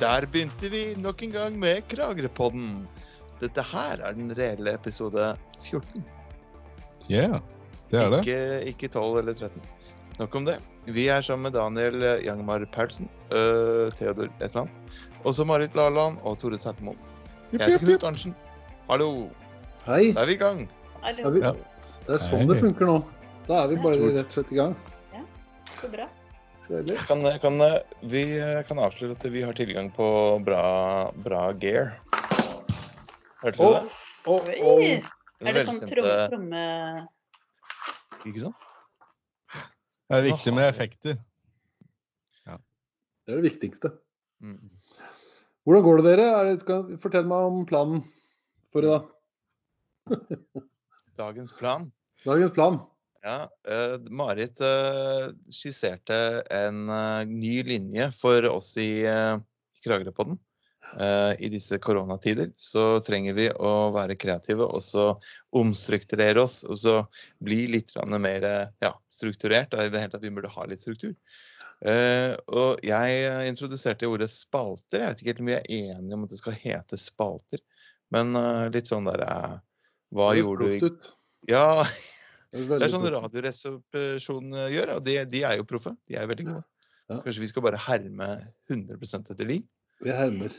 Der begynte vi nok en gang med Kragerøpodden. Dette her er den reelle episode 14. Yeah, det er det. Ikke, ikke 12 eller 13. Nok om det. Vi er sammen med Daniel Jangmar Paulsen, øh, Theodor et eller annet, og så Marit Laland og Tore Sætermoen. Jeg heter Knut Arntzen. Hallo. Hei. Da er vi i gang. Er Hallo. vi, Ja. det er sånn det funker nå. Da er vi bare rett og slett i gang. Ja, Så bra. Deilig. Kan, kan, vi øh, kan avsløre at vi har tilgang på bra, bra gear. Hørte du det? å, oh. Er det sånn tromme... tromme... Ikke sant? Det er viktig med effekter. Det er det viktigste. Mm. Hvordan går det dere? Er det, skal, fortell meg om planen for i dag. Dagens plan. Dagens plan. Ja, eh, Marit eh, skisserte en eh, ny linje for oss i Kragerøpodden. I disse koronatider så trenger vi å være kreative og så omstrukturere oss. Og så bli litt mer ja, strukturert. I det hele tatt vi burde ha litt struktur. Og jeg introduserte ordet spalter. Jeg vet ikke helt om vi er enige om at det skal hete spalter. Men litt sånn der Hva gjorde du. Ja, Det høres det er sånn. Radioresepsjonen eh, gjør, og de, de er jo proffe. De er veldig gode. Ja. Kanskje vi skal bare herme 100% etter de? Vi hermer.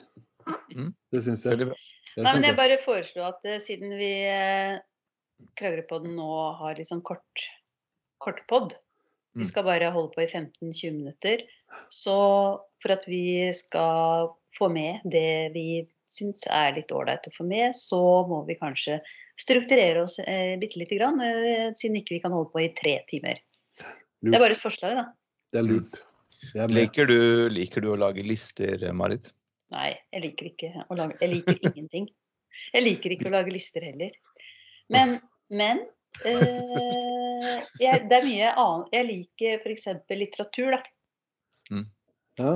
Mm. Det syns jeg. Veldig bra. Jeg er Nei, men jeg bare foreslo at eh, siden vi eh, Kragerøpodden nå har litt sånn kort kortpod, vi Mm. skal bare holde på i 15-20 minutter, så for at vi skal få med det vi syns er litt ålreit å få med, så må vi kanskje strukturere oss eh, bitte lite grann, eh, siden ikke vi kan holde på i tre timer. Det er bare et forslag, da. Det er lurt. Er. Liker du, liker du å lage lister, Marit? Nei, jeg liker ikke å lage Jeg liker ingenting. Jeg liker ikke å lage lister heller. Men, men eh, jeg, det er mye annet Jeg liker f.eks. litteratur, da. Ja.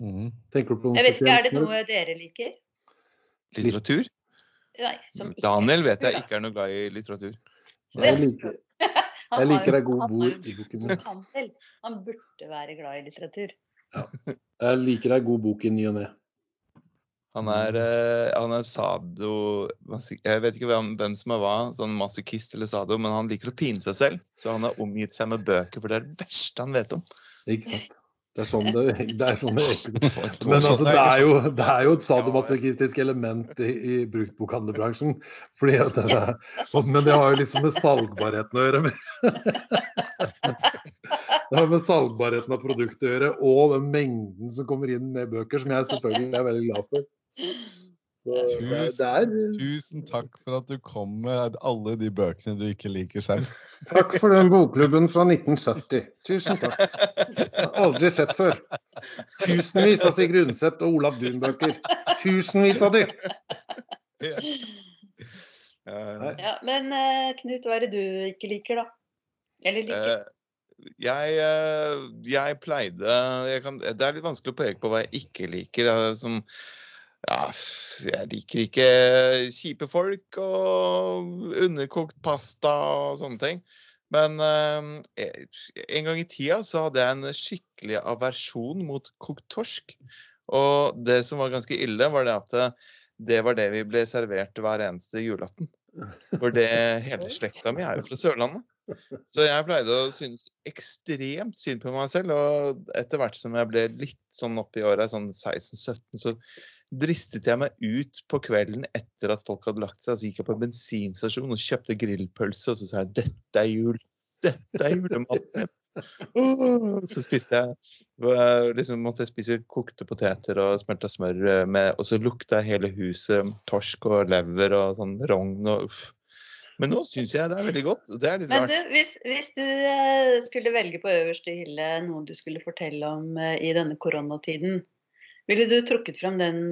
Mm. Tenker du på noe Jeg vet ikke, Er det noe dere liker? Litteratur? Nei, som ikke Daniel vet jeg ikke er noe glad i litteratur. Nei, Jeg liker. Jeg liker ei god han bord i boken min. Han burde være glad i litteratur. Jeg liker ei god bok i ny og ne. Han er, eh, han er sado Jeg vet ikke hvem, hvem som er hva, sånn masochist eller sado, men han liker å pine seg selv. Så han har omgitt seg med bøker, for det er det verste han vet om. Ikke sant? Det er sånn det, det, er sånn det Men Men altså, det er jo, det er jo et sadomasochistisk element i, i bruktbokhandlerbransjen. Fordi at det er, men det har jo liksom med salgbarheten å gjøre. Det har med salgbarheten av produktet å gjøre, og den mengden som kommer inn med bøker, som jeg selvfølgelig er veldig glad for. Er- er, Tusen takk for at du kom med alle de bøkene du ikke liker selv. takk for den bokklubben fra 1970. Tusen takk. Aldri sett før. Tusenvis av Sigrid Undset og Olav Duun-bøker. Tusenvis av de. Eh, Ja, men eh, Knut, hva er det du ikke liker, da? Eller liker? Eh, jeg, eh, jeg pleide jeg kan, Det er litt vanskelig å peke på hva jeg ikke liker. eh, Som, ja, jeg liker ikke kjipe folk og underkokt pasta og sånne ting. Men eh, en gang i tida så hadde jeg en skikkelig aversjon mot kokt torsk. Og det som var ganske ille, var det at eh, det var det vi ble servert hver eneste julaften. For det hele slekta mi er jo fra Sørlandet. Så jeg pleide å synes ekstremt synd på meg selv. Og etter hvert som jeg ble litt sånn oppi åra, sånn 16-17, så dristet jeg meg ut på kvelden etter at folk hadde lagt seg. Så gikk jeg på en bensinstasjon og kjøpte grillpølse, og så sa jeg 'dette er jul'. Dette er julematen. Så spiste jeg liksom måtte jeg spise kokte poteter og smelta smør øh, med Og så lukta hele huset torsk og lever og sånn rogn og uff. Men nå syns jeg det er veldig godt. Det er litt Men rart. du, hvis, hvis du eh, skulle velge på øverste hylle noe du skulle fortelle om eh, i denne koronatiden, ville du trukket fram den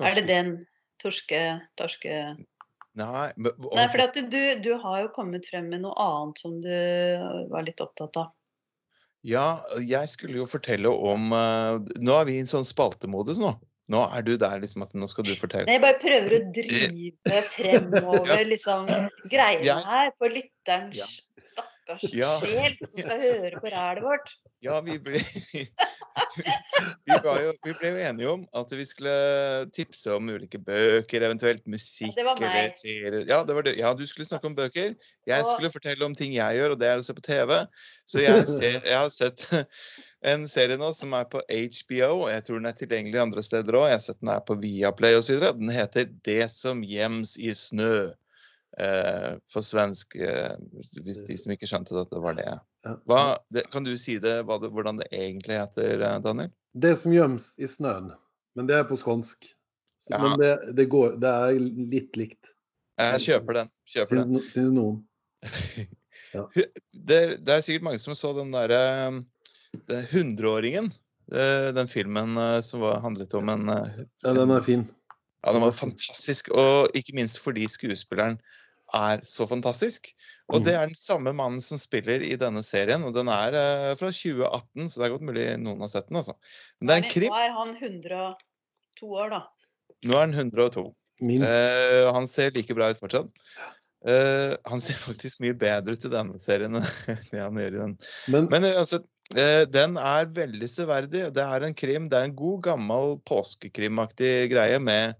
Er det den torske... torske Nei, men, Nei, for du, du har jo kommet frem med noe annet som du var litt opptatt av. Ja, jeg skulle jo fortelle om uh, Nå er vi i en sånn spaltemodus nå. Nå er du der liksom at nå skal du fortelle. Nei, jeg bare prøver å drive fremover liksom greiene ja. her for lytterens Ja. Stakkars Ja. sjel som skal høre på rælet vårt. Ja, vi ble, vi, var jo, vi ble jo enige om at vi skulle tipse om ulike bøker, eventuelt musikk det var meg. eller. Ja, det var det. ja, du skulle snakke om bøker. Jeg Og- skulle fortelle om ting jeg gjør, og det er å se på TV. Så jeg, ser, jeg har sett en serie nå som er på HBO, og jeg tror den er tilgjengelig andre steder òg. Jeg har sett den her på Viaplay osv. Den heter 'Det som gjems i snø'. Eh, på svensk, eh, hvis de som ikke skjønte at det var det. Hva, det, kan du si det, det, hvordan det egentlig heter, eh, Daniel? Det som gjemmes i snøen. Men det er på skånsk. Så, Ja. Men det, det, går, det er litt likt. Jeg kjøper den. kjøper den. Syns noen. noen. Det, det er sikkert mange som så den derre hundreåringen. Den filmen som var, handlet om en Ja, den er fin. Ja, den var fantastisk. Og ikke minst fordi skuespilleren er så fantastisk. Og Mm. det er den samme mannen som spiller i denne serien. Og den er uh, fra 2018, så det er godt mulig noen har sett den. altså. Men det er en krim. Nå er han 102 år, da. Nå er han 102. Minst. Uh, han ser like bra ut fortsatt. Uh, han ser faktisk mye bedre ut i denne serien enn det han gjør i den. Men, Men eh, altså, uh, den er veldig severdig. Det er en krim. Det er en god, gammel påskekrimaktig greie med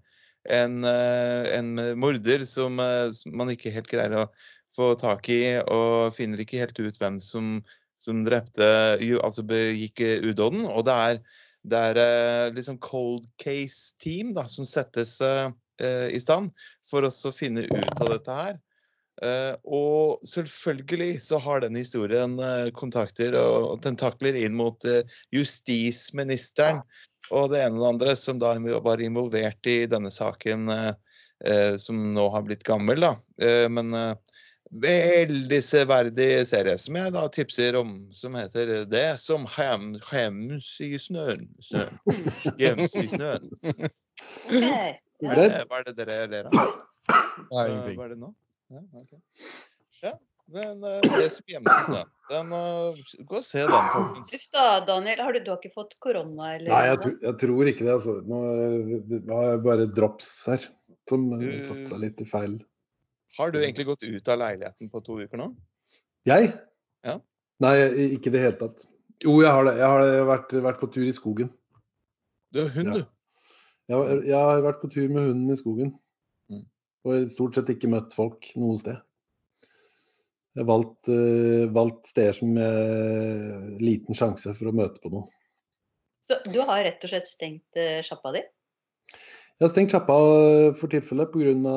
en, eh, en morder som, eh, som man ikke helt greier å få tak i, og finner ikke helt ut hvem som, som drepte Altså begikk eh, udåden. Og det er, det er liksom cold case-team som settes eh, i stand for å finne ut av dette her. Uh, og selvfølgelig så har den historien uh, kontakter og, og tentakler inn mot uh, justisministeren og det ene og det andre som da var involvert i denne saken, eh, eh, som nå har blitt gammel. da. Eh, men eh, veldig severdig serie som jeg da tipser om, som heter 'Det som hem, hems i snøen'. snøen. Gjems i snøen. Eh, Hva er det dere ler av? Eh, ingenting. Hva er det nå? Ja, ok. ja men eh, det som gjemmes i snøen. Den, eh, gå og se den, folkens. Uff da, Daniel. Har du, du har ikke fått korona, eller? nei, jeg, tror- jeg tror ikke det. altså. Nå har jeg bare drops her som eh, Du- satte seg litt i feil. Har du egentlig gått ut av leiligheten på to uker nå? Jeg? Ja. Nei, ikke i det hele tatt. Jo, jeg har det. Jeg har vært, vært på tur i skogen. Du har hund, Ja. du. Jeg, har- jeg har vært på tur med hunden i skogen. Mm. Og stort sett ikke møtt folk noe sted. Valgt, eh, valgt steder som jeg liten sjanse for å møte på noe. Så du har rett og slett stengt eh, sjappa di? Jeg har stengt sjappa for tilfelle pga.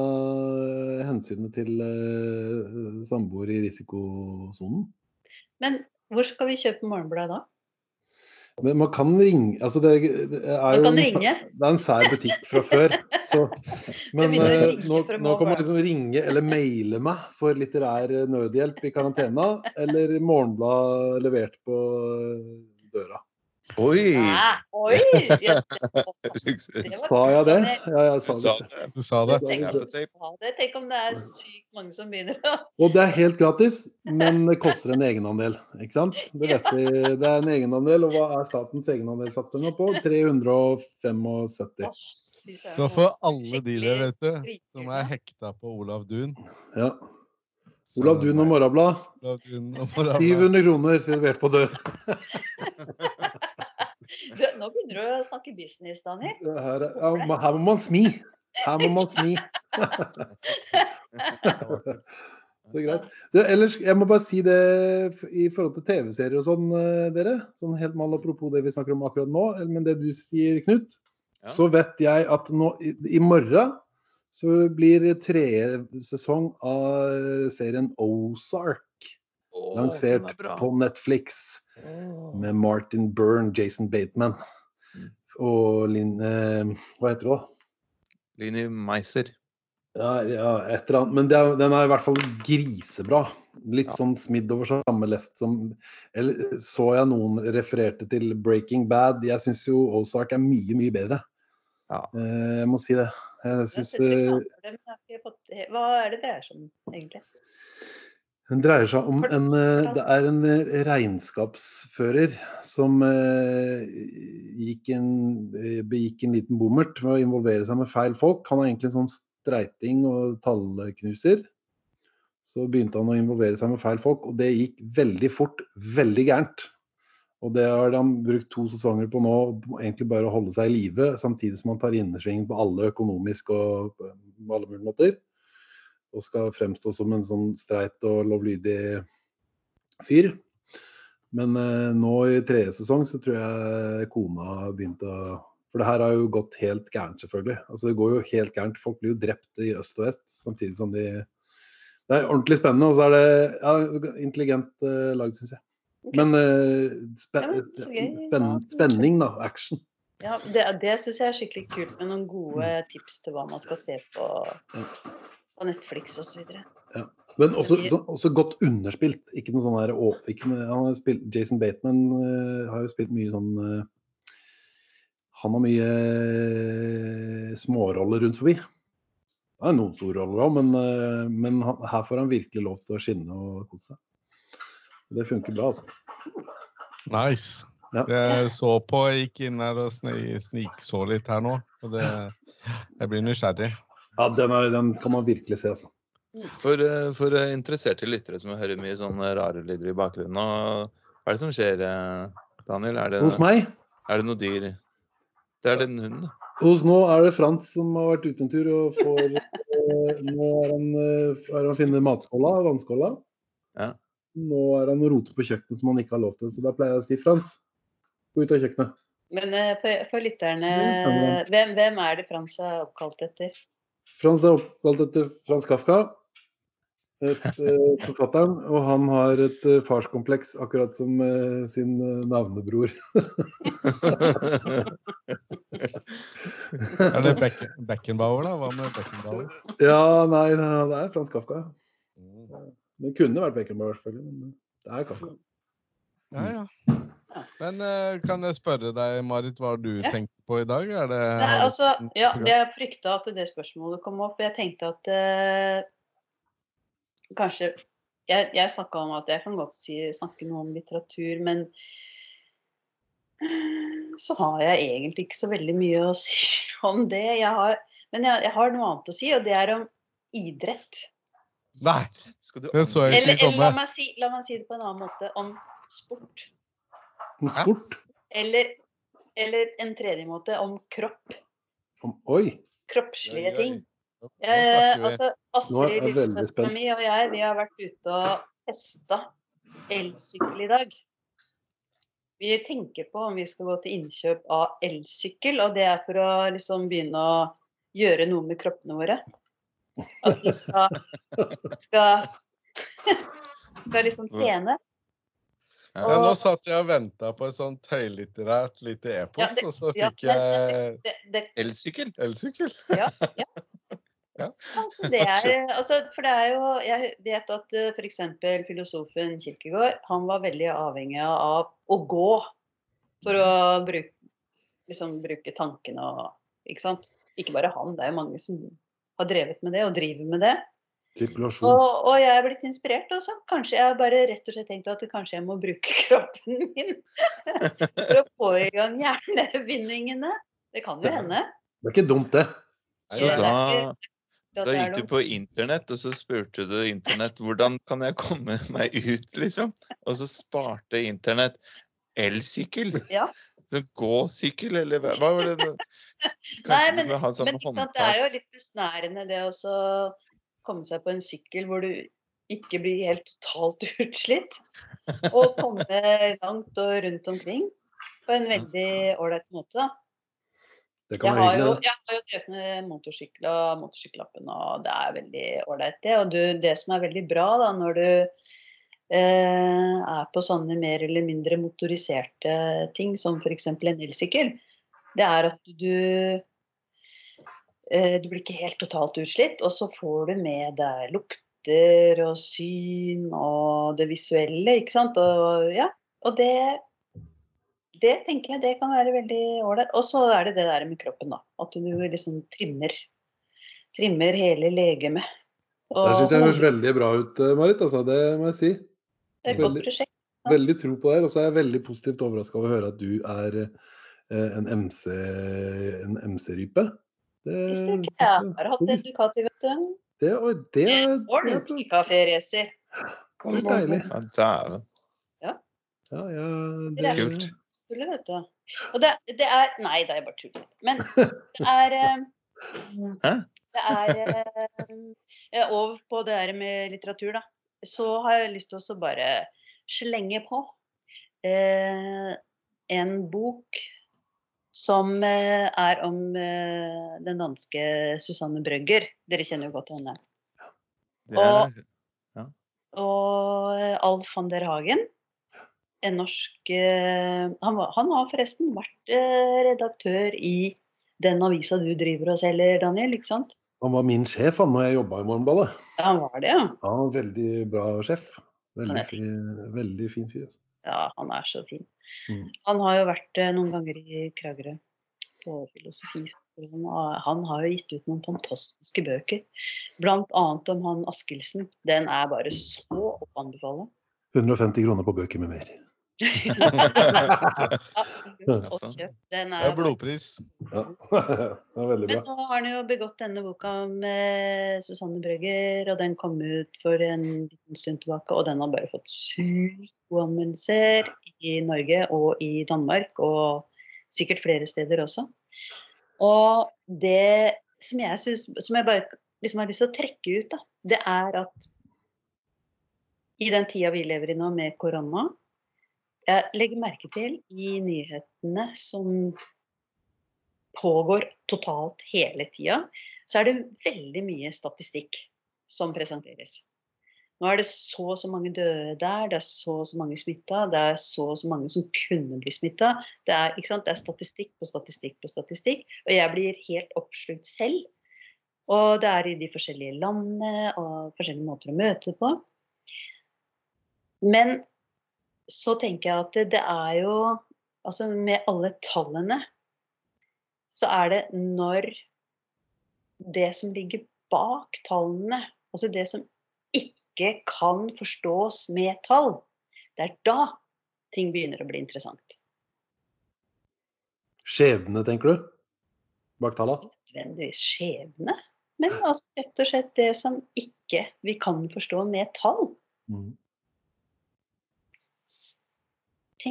hensynet til samboer i risikosonen. Men hvor skal vi kjøpe Morgenbladet da? Men man kan ringe altså det, det er jo en. Det er en sær butikk fra før. Så, men eh, nå, nå kan man liksom ringe eller maile meg for litterær eh, nødhjelp i karantena, eller morgenblad levert på eh, døra. Oi! Hæ? Oi! Ja, Sa jeg det? Ja, jeg sa det. Du sa det. Tenk om det. Er sykt mange som begynner å Og det er helt gratis, men det koster en egenandel. Ikke sant? Det vet vi. Det er en egenandel, og hva er statens egenandelssatser nå på? 375. Så for alle de der ute som er hekta på Olav Duun Ja. Olav Duun og Morgenblad. 700 kroner servert på dør. Nå begynner du å snakke business, Daniel. Her, er- må man smi. Her må man smi. Så greit. Du, ellers, jeg må bare si det i forhold til TV-serier og sånn, eh, dere. Sånn helt mal apropos det vi snakker om akkurat nå, men det du sier, Knut. Ja. Så vet jeg at nå i, i morgen så blir tredje sesong av eh, serien Ozark lansert er på Netflix. Med Martin Byrne, Jason Bateman og Linn eh, Hva heter hun? Linni Meiser. Ja, ja, et eller annet. Men er, den er i hvert fall grisebra. Litt Ja. sånn smidd over samme lest som Eller så jeg noen refererte til Breaking Bad. Jeg syns jo Ozark er mye, mye bedre. Ja. Eh, jeg må si det. Jeg syns eh, Hva er det det er som egentlig? Den dreier seg om en eh, Det er en eh, regnskapsfører som eh, en, begikk en liten bommert ved å involvere seg med feil folk. Han er egentlig en sånn streiting og tallknuser. så begynte han å involvere seg med feil folk, og det gikk veldig fort, veldig gærent. Og det har han brukt to sesonger på nå, egentlig bare å holde seg i live, samtidig som han tar innersvingen på alle økonomisk og på alle mulige måter. Og skal fremstå som en sånn streit og lovlydig fyr. Men eh, nå i tredje sesong så tror jeg kona begynte å For det her har jo gått helt gærent, selvfølgelig. Altså Det går jo helt gærent. Folk blir jo drept i øst og vest, samtidig som de Det er ordentlig spennende, og så er det ja, intelligent eh, lagd, syns jeg. Men eh, spe Ja, men så spenning, da. Action. Ja, det, det syns jeg er skikkelig kult med noen gode tips til hva man skal se på, på Netflix osv. Men også, så, også godt underspilt. Ikke noe sånn der, å, ikke noe, han har spilt, Jason Bateman uh, har jo spilt mye sånn uh, Han har mye uh, småroller rundt forbi. Det er noen store roller òg, men, men han, her får han virkelig lov til å skinne og kose seg. Det funker bra, altså. Nice. Ja. Jeg så på, jeg gikk inn her og snik snikså litt her nå. Og det, jeg blir nysgjerrig. Ja, den, er, den kan man virkelig se, altså. For, eh, for eh, interesserte lyttere som hører mye sånne rare lyder i bakgrunnen, og hva er det som skjer, eh, Daniel? Er det, Hos meg er det noe dyr? Det er den hunden, da. Hos nå er det Frans som har vært ute en tur og får Nå er han, er han finner matskåla, vannskåla. Ja. Nå er han og roter på kjøkkenet som han ikke har lov til. Så da pleier jeg å si Frans, gå ut av kjøkkenet. Men for, for lytterne, man. hvem, hvem er det Frans er oppkalt etter? Frans er oppkalt etter Frans Kafka, et, eh, forfatteren. Og han har et eh, farskompleks, akkurat som eh, sin navnebror. Er det Beck Beckenbauer, da? Hva med Beckenbauer? ja, nei, det er Frans Kafka. ja. Det kunne vært Beckenbauer, selvfølgelig. Men det er Kafka. Ja, ja. Men eh, kan jeg spørre deg, Marit, hva har du Ja. tenkt på i dag? Er det, Nei, altså, ja, jeg frykta at det spørsmålet kom opp. Jeg tenkte at eh, kanskje Jeg, jeg snakka om at jeg kan godt si, snakke noe om litteratur, men så har jeg egentlig ikke så veldig mye å si om det. Jeg har, men jeg, jeg har noe annet å si, og det er om idrett. Nei, Skal du det så jeg Eller, komme. eller la, meg si, la meg si det på en annen måte om sport. Om sport? Eller, eller en tredje måte om kropp. Om, oi! Kroppslige ting. Nå Eh, altså, Astrid, lillesøstera mi og jeg, vi har vært ute og testa elsykkel i dag. Vi tenker på om vi skal gå til innkjøp av elsykkel, og det er for å liksom begynne å gjøre noe med kroppene våre. At vi skal skal, skal liksom trene. Ja, nå satt jeg og venta på et sånt høylitterært lite epos, Ja, og så fikk jeg Elsykkel. Ja, ja. Ja. Altså, det er, altså, for det er jo Jeg vet at f.eks. filosofen Kirkegård han var veldig avhengig av å gå for å bruke, liksom, bruke tankene og Ikke sant? Ikke bare han, det er jo mange som har drevet med det og driver med det. Sirkulasjon. Og, og jeg er blitt inspirert også. Kanskje jeg bare rett og slett tenkt at kanskje jeg må bruke kroppen min for å få i gang hjernevinningene. Det kan jo hende. Det er ikke dumt, det. Så da, da gikk du på internett, og så spurte du internett hvordan kan jeg komme meg ut, liksom? Og så sparte internett elsykkel. Ja. Så gåsykkel, eller hva var det? Kanskje Nei, du men, må ha sånn men ikke det er jo litt besnærende det å så komme seg på en sykkel hvor du ikke blir helt totalt utslitt. Og komme langt og rundt omkring på en veldig ålreit måte. da. Jeg har, jo, jeg har jo drevet med motorsykkel og motorsykkellappen, og det er veldig ålreit, det. Og du, det som er veldig bra da, når du eh, er på sånne mer eller mindre motoriserte ting, som f.eks. en elsykkel, det er at du Du blir ikke helt totalt utslitt, og så får du med deg lukter og syn og det visuelle, ikke sant. Og, ja, og det det tenker jeg det kan være veldig ålreit. Og så er det det der med kroppen, da. At du liksom trimmer, trimmer hele legemet. Det syns jeg høres veldig bra ut, eh, Marit. Altså, det må jeg si. det er et godt prosjekt. prosjekt. Veldig tro på det. Og så er jeg veldig positivt overraska over å høre at du er eh, en MC en MC-rype. Det Visste du ikke? Jeg har hatt en Ducati, vet du. Det, og det, det, Ordentlig kaféracer. det er deilig. Ja, dæven. Ja, ja, Det er Kult. Tuller, vet du. Og det, det er Nei, det er bare tull. Men det er Hæ? Det er eh, Over på det der med litteratur, da. Så har jeg lyst til å bare slenge på eh, en bok som eh, er om eh, den danske Susanne Brøgger. Dere kjenner jo godt til henne. Det er, Og eh, Alf van der Hagen. En norsk eh, han, var, han har forresten vært eh, redaktør i den avisa du driver og selger, Daniel, ikke sant? han var min sjef han når jeg jobba i Morgenballet. Ja, han var det, ja. Han var en veldig bra sjef. Veldig, fin, veldig fin fyr. altså. Ja, han er så fin. Mm. Han har jo vært eh, noen ganger i Kragerø på filosofifestivalen. Han har jo gitt ut noen fantastiske bøker. Blant annet om han Askildsen. Den er bare så å anbefale. 150 kroner på bøker med mer. den er, Det er blodpris. Ja, det er veldig Men nå har han jo begått denne boka med Susanne Brøgger, og den kom ut for en liten stund tilbake. Og den har bare fått sykt gode i Norge og i Danmark, og sikkert flere steder også. Og det som jeg synes, som jeg bare liksom har lyst til å trekke ut, da, det er at i den tida vi lever i nå med korona, jeg legger merke til i nyhetene som pågår totalt hele tida, så er det veldig mye statistikk som presenteres. Nå er det så og så mange døde der, det er så og så mange smitta, det er så og så mange som kunne bli smitta. Det, det er statistikk på statistikk på statistikk, og jeg blir helt oppslukt selv. Og det er i de forskjellige landene og forskjellige måter å møte på. Men så tenker jeg at det er jo Altså med alle tallene så er det når det som ligger bak tallene, altså det som ikke kan forstås med tall, det er da ting begynner å bli interessant. Skjebne, tenker du? Bak talla? Nødvendigvis skjebne, men altså rett og slett det som ikke vi kan forstå med tall. Mm.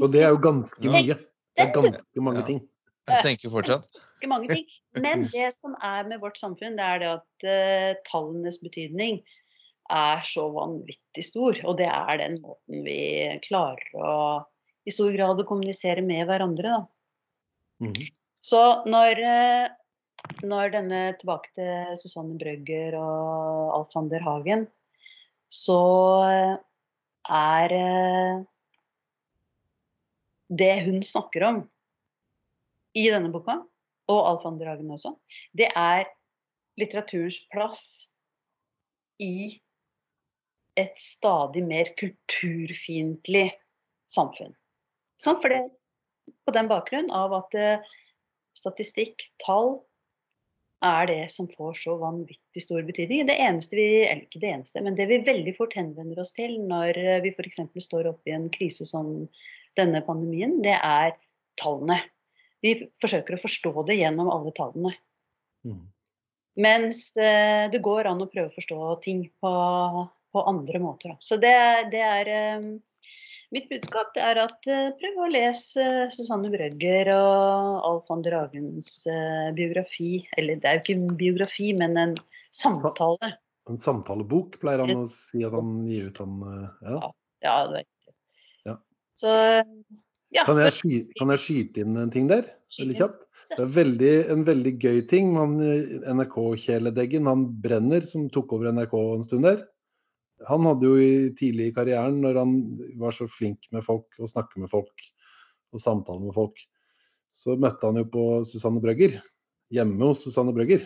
Og det er jo ganske mye. Det er ganske mange ting. Jeg tenker fortsatt. ganske mange ting. Men det som er med vårt samfunn, det er det at uh, tallenes betydning er så vanvittig stor. Og det er den måten vi klarer å i stor grad å kommunisere med hverandre. Da. Mhm. Så når, eh, når denne tilbake til Susanne Brøgger og Alf van der Hagen, så eh, er eh, det hun snakker om i denne boka, og Alf van der Hagen også, det er litteraturens plass i et stadig mer kulturfiendtlig samfunn. Sånn, For det, på den bakgrunn av at eh, statistikk, tall, er det som får så vanvittig stor betydning. Det eneste vi, eller ikke det eneste, men det vi veldig fort henvender oss til når eh, vi f.eks. står oppe i en krise som denne pandemien, det er tallene. Vi forsøker å forstå det gjennom alle tallene. Mm. Mens eh, det går an å prøve å forstå ting på, på andre måter. Så det, det er eh, Mitt budskap det er at eh, prøv å lese eh, Susanne Brøgger og Alf van Dragens biografi. Eller det er jo ikke en biografi, men en samtale. En samtalebok pleier han å si at han gir ut. Han, ja. Ja, det er riktig. Ja. Så ja. Kan, jeg skyte, kan jeg skyte inn en ting der? Veldig kjapt. Det er veldig, en veldig gøy ting. NRK-kjæledeggen, han Brenner, som tok over NRK en stund der. Han hadde jo i, tidlig i karrieren, når han var så flink med folk og snakke med folk og samtale med folk, så møtte han jo på Susanne Brøgger. Hjemme hos Susanne Brøgger.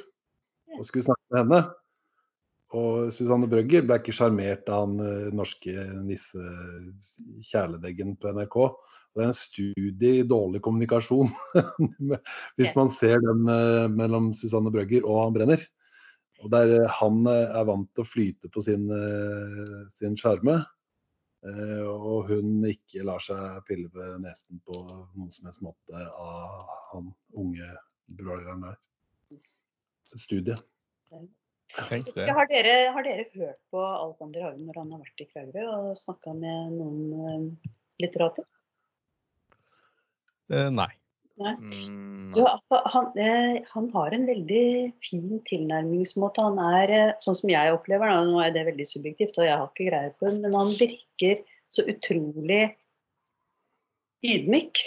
Og skulle snakke med henne. Og Susanne Brøgger ble ikke sjarmert av han eh, norske nisse kjæledeggen på NRK. Og det er en studie i dårlig kommunikasjon, hvis man ser den eh, mellom Susanne Brøgger og han Brenner. Og der eh, han eh, er vant til å flyte på sin eh, sin sjarme, eh, og hun ikke lar seg pille ved nesen på noen som helst måte av han unge broileren der. Studie. Har, dere, har dere hørt på Alexander Hagen når han har vært i Kragerø og snakka med noen litterater? Eh, nei. Mm, Du, altså, han, eh, han har en veldig fin tilnærmingsmåte. Han er, eh, sånn som jeg opplever nå er det veldig subjektivt, og jeg har ikke greie på det, men han virker så utrolig ydmyk.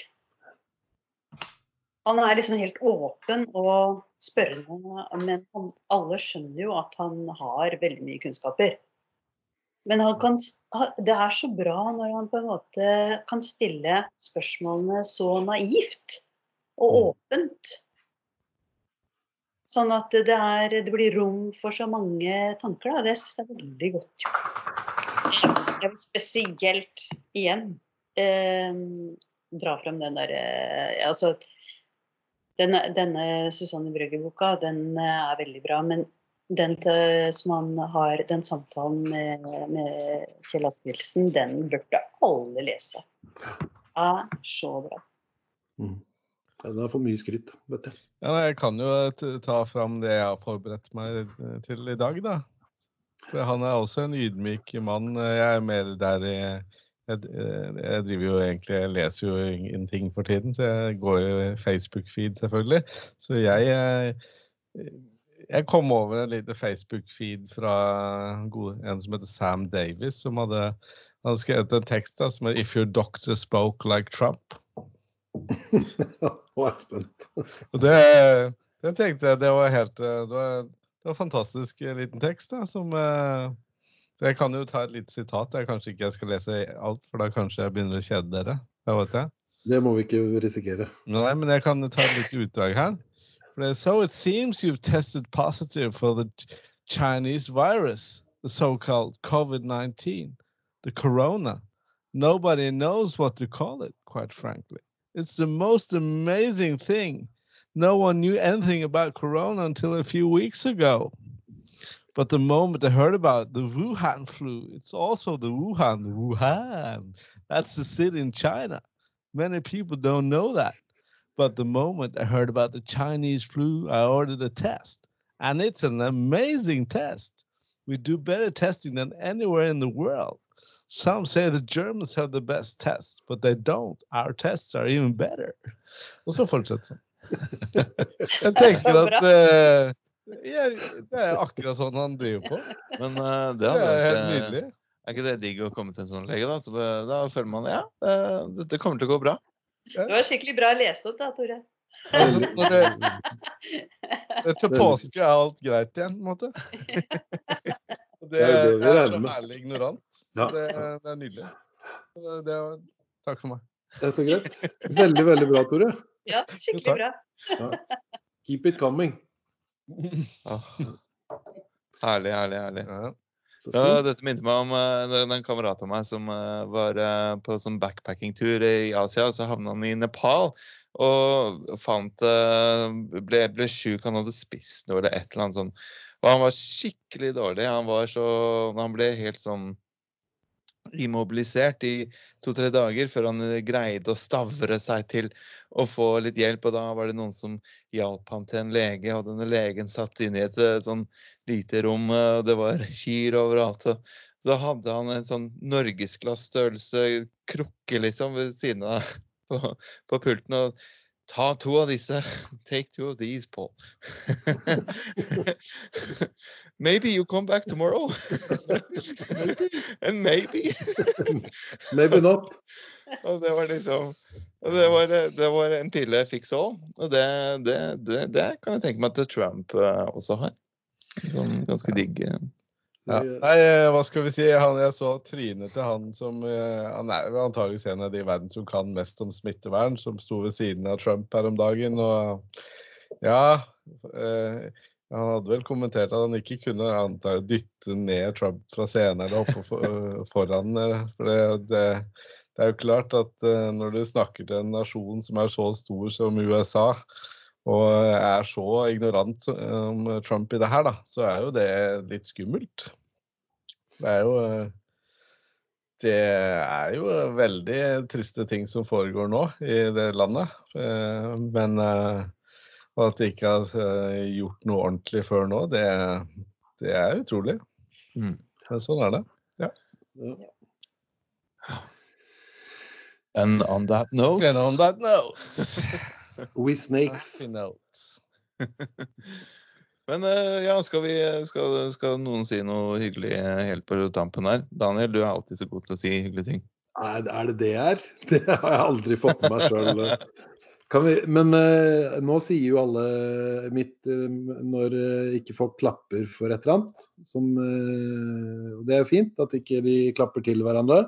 Han er liksom helt åpen og spørrende, men han, alle skjønner jo at han har veldig mye kunnskaper. Men han kan, det er så bra når han på en måte kan stille spørsmålene så naivt og åpent. Sånn at det, er, det blir rom for så mange tanker. Da. Det syns jeg er veldig godt gjort. Jeg vil spesielt igjen eh, dra frem den derre altså, denne, denne Susanne Brøgger-boka den eh, er veldig bra. Men den til, som han har, den samtalen med, med Kjell Asbjørnsen, den burde alle lese. Er så bra. Mm. Den er for mye skryt, vet jeg. Ja, jeg kan jo ta fram det jeg har forberedt meg eh, til i dag, da. For han er også en ydmyk mann. Jeg er mer der i jeg, eh, jeg driver jo egentlig Jeg leser jo ingenting for tiden, så jeg går jo Facebook-feed, selvfølgelig. Så jeg eh, Jeg kom over en liten Facebook-feed fra en som heter Sam Davis, som hadde, hadde skrevet en tekst da, som er 'If your doctor spoke like Trump'. Nå er jeg spent. Det, det tenkte jeg det var helt eh, Det var, det var fantastisk eh, liten tekst. da, som eh, Jeg kan jo ta et lite sitat. Jeg kanskje ikke jeg skal lese alt, for da kanskje jeg begynner å kjede dere. Hva vet jeg. Det må vi ikke risikere. Nei, men jeg kan ta et lite utdrag her. Er, So it seems you've tested positive for the Chinese virus, the so-called COVID-19, the corona. Nobody knows what to call it, quite frankly. It's the most amazing thing. No one knew anything about corona until a few weeks ago. But the moment I heard about the Wuhan flu, it's also the Wuhan, the Wuhan. That's the city in China. Many people don't know that. But the moment I heard about the Chinese flu, I ordered a test. And it's an amazing test. We do better testing than anywhere in the world. Some say the Germans have the best tests, but they don't. Our tests are even better. Og så fortsetter han. Jeg tenker at uh, ja, det er akkurat sånn han driver på. Men uh, det Det er helt vært eh, nydelig. Er ikke det digg å komme til en sånn lege, da? Så da føler man ja, Det dette kommer til å gå bra. Det var skikkelig bra lest opp da, Tore. Altså, når det, til påske er alt greit igjen, på en måte. Det, Det er så herlig ignorant. Så det, det er nydelig. Det, var, takk for meg. Det er så greit. Veldig, veldig bra, Tore. Ja, skikkelig takk. bra. Ja. Keep it coming. Ah. Herlig, herlig, herlig. Ja. Ja, dette minte meg om uh, er en kamerat av meg som uh, var uh, på sånn backpackingtur i Asia, og så havna han i Nepal. Og fant eh, Ble, ble sjuk, han hadde spist noe eller et eller annet sånt. Og han var skikkelig dårlig. Han var så Han ble helt sånn immobilisert i to-tre dager før han eh, greide å stavre seg til å få litt hjelp. Og da var det noen som hjalp han til en lege. Og denne legen satt inne i et eh, sånn lite rom, eh, og det var kyr overalt. Så hadde han en sånn norgesglassstørrelse krukke liksom ved siden av på, på pulten. og Ta to av disse. Take two of these, Paul. maybe you come back tomorrow. And maybe. Maybe not. Og det var liksom det var, det var en pille jeg fikk så. Og det, det, det, kan jeg tenke meg at Trump eh, også har. Sånn ganske digg. Ja. Nei, eh, hva skal vi si? Han, jeg så trynet til han som eh, Han er antageligvis en av de i verden som kan mest om smittevern, som sto ved siden av Trump her om dagen. Og ja eh, Han hadde vel kommentert at han ikke kunne anta, dytte ned Trump fra scenen eller oppe for, foran. eh, For det, det, det er jo klart at når du snakker til en nasjon som er så stor som USA, og er så ignorant om Trump i det her, da, så er jo det litt skummelt. Det er jo eh, Det er jo veldig triste ting som foregår nå i det landet. Eh, Men eh, at de ikke har eh, gjort noe ordentlig før nå, det, Det er utrolig. Mm. Sånn er det. Ja. And on that note And on that note We snakes. Men eh, ja, skal, vi, skal, skal noen si noe hyggelig eh, helt på tampen her? Daniel, du er alltid så god til å si hyggelige ting. Er, er det det jeg er? Det har jeg aldri fått med meg sjøl. Men eh, nå sier jo alle mitt eh, når ikke folk klapper for et eller annet. Som, eh, og det er jo fint at ikke de klapper til hverandre.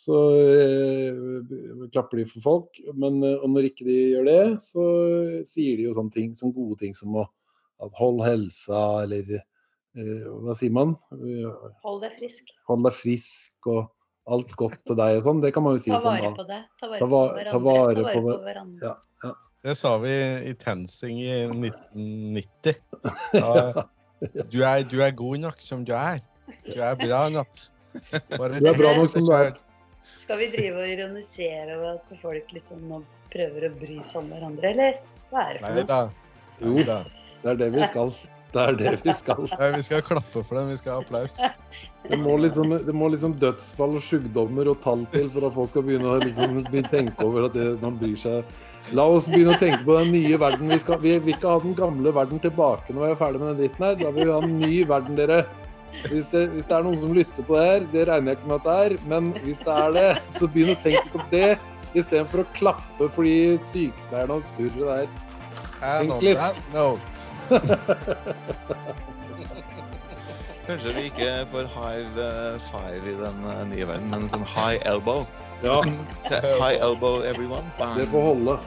Så eh, klapper de for folk. Men eh, og når ikke de gjør det, så sier de jo sånne ting som gode ting som å at hold helsa, eller eh, hva sier man? Hold deg frisk. Hold deg frisk og alt godt til deg og sånn. Det kan man jo si Ta sånn. vare da. på det. Ta vare Ta på va- hverandre. ta vare Ta vare på- på hverandre. Ja. Det sa vi i TenSing i 1990. Da, du, er, du er god nok som du er. Du er bra nok. Bare Du er bra nok som du er. Skal vi drive og ironisere over at folk liksom nå prøver å bry seg om hverandre, eller? Hva er det for Nei noe? da. Jo. Da. Det er det vi skal. Det er det vi skal. Nei, vi skal klappe for dem. Vi skal ha applaus. Det må liksom, det må liksom dødsfall og sykdommer og tall til for at folk skal begynne å liksom, tenke over at det, man bryr seg. La oss begynne å tenke på den nye verden. Vi, skal, vi vil ikke ha den gamle verden tilbake når vi er ferdig med den dritten her. Da vil vi ha en ny verden, dere. Hvis det, hvis det er noen som lytter på det her, det regner jeg ikke med at det er, men hvis det er det, så begynn å tenke på det istedenfor å klappe fordi sykepleierne og surret der. Tenk litt. that note. Kanskje vi ikke får high eh, five i den eh, nye verden, men sånn high elbow. Ja, High elbow, everyone. Bang. det får holde.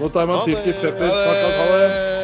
Nå tar jeg meg en tyrkisk pepper. Takk, takk, ha det!